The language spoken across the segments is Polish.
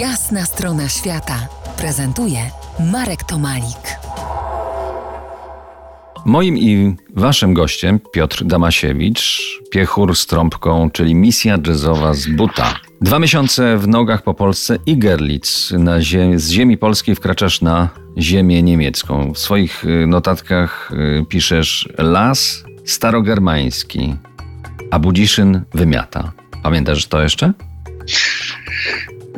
Jasna strona świata prezentuje Marek Tomalik. Moim i waszym gościem Piotr Damasiewicz, piechur z trąbką, czyli misja jazzowa z buta. Dwa miesiące w nogach po Polsce i Gerlitz. Na zie z ziemi polskiej wkraczasz na ziemię niemiecką. W swoich y, notatkach y, piszesz las starogermański, a Budziszyn wymiata. Pamiętasz to jeszcze?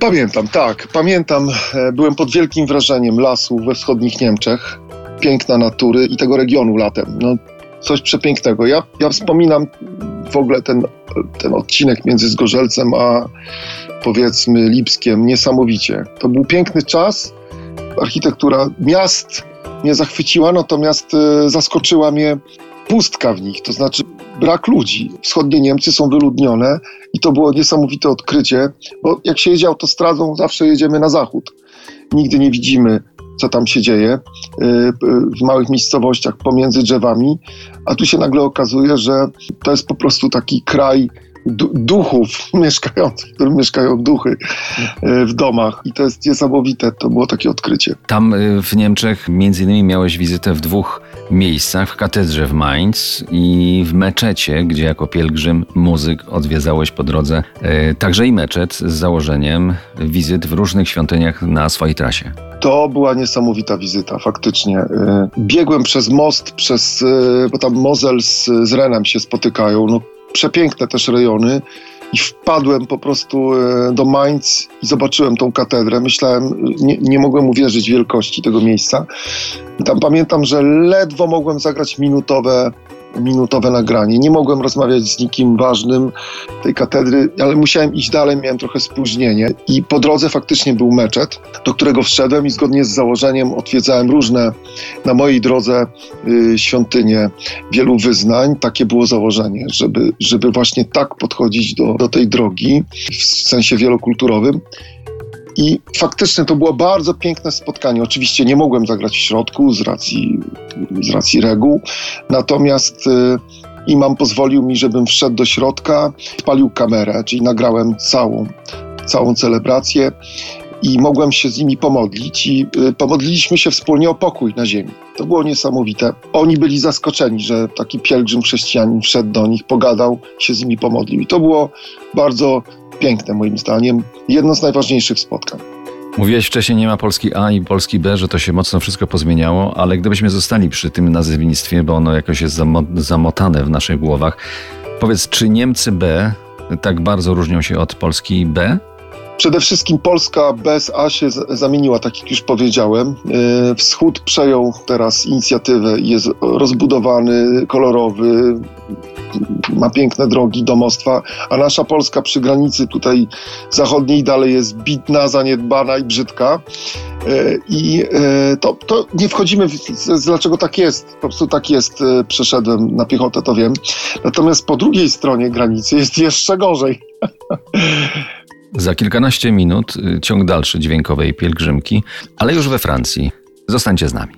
Pamiętam, tak. Pamiętam. E, byłem pod wielkim wrażeniem lasu we wschodnich Niemczech, piękna natury i tego regionu latem. No, coś przepięknego. Ja, ja wspominam w ogóle ten, ten odcinek między Zgorzelcem a powiedzmy Lipskiem niesamowicie. To był piękny czas. Architektura miast mnie zachwyciła, natomiast e, zaskoczyła mnie pustka w nich, to znaczy brak ludzi. Wschodnie Niemcy są wyludnione i to było niesamowite odkrycie, bo jak się jedzie autostradą, zawsze jedziemy na zachód. Nigdy nie widzimy, co tam się dzieje y, w małych miejscowościach pomiędzy drzewami, a tu się nagle okazuje, że to jest po prostu taki kraj duchów mieszkających, w którym mieszkają duchy e, w domach. I to jest niesamowite, to było takie odkrycie. Tam w Niemczech między innymi miałeś wizytę w dwóch miejscach, w katedrze w Mainz i w meczecie, gdzie jako pielgrzym, muzyk odwiedzałeś po drodze e, także i meczet z założeniem wizyt w różnych świątyniach na swojej trasie. To była niesamowita wizyta, faktycznie. Biegłem przez most, przez, bo tam Mozel z, z Renem się spotykają. No, przepiękne też rejony. I wpadłem po prostu e, do Mainz i zobaczyłem tą katedrę. Myślałem, nie, nie mogłem uwierzyć wielkości tego miejsca. I tam pamiętam, że ledwo mogłem zagrać minutowe minutowe nagranie. Nie mogłem rozmawiać z nikim ważnym tej katedry, ale musiałem iść dalej, miałem trochę spóźnienie. I po drodze faktycznie był meczet, do którego wszedłem i zgodnie z założeniem odwiedzałem różne na mojej drodze y, świątynie wielu wyznań. Takie było założenie, żeby, żeby właśnie tak podchodzić do, do tej drogi w sensie wielokulturowym. I faktycznie to było bardzo piękne spotkanie. Oczywiście nie mogłem zagrać w środku z racji, z racji reguł, natomiast y, imam pozwolił mi, żebym wszedł do środka, spalił kamerę, czyli nagrałem całą, całą celebrację i mogłem się z nimi pomodlić i y, pomodliliśmy się wspólnie o pokój na ziemi. To było niesamowite. Oni byli zaskoczeni, że taki pielgrzym chrześcijanin wszedł do nich, pogadał, się z nimi pomodlił. I to było bardzo piękne moim zdaniem. Jedno z najważniejszych spotkań. Mówiłeś wcześniej, nie ma Polski A i Polski B, że to się mocno wszystko pozmieniało, ale gdybyśmy zostali przy tym nazewnictwie, bo ono jakoś jest zamotane w naszych głowach, powiedz, czy Niemcy B tak bardzo różnią się od Polski B? Przede wszystkim Polska bez A się zamieniła, tak jak już powiedziałem. E, Wschód przejął teraz inicjatywę i jest rozbudowany, kolorowy, ma piękne drogi, domostwa, a nasza Polska przy granicy tutaj zachodniej dalej jest bidna, zaniedbana i brzydka. E, I e, to, to nie wchodzimy w dlaczego tak jest. Po prostu tak jest. Przeszedłem na piechotę, to wiem. Natomiast po drugiej stronie granicy jest jeszcze gorzej. Za kilkanaście minut y, ciąg dalszy dźwiękowej pielgrzymki, ale już we Francji. Zostańcie z nami.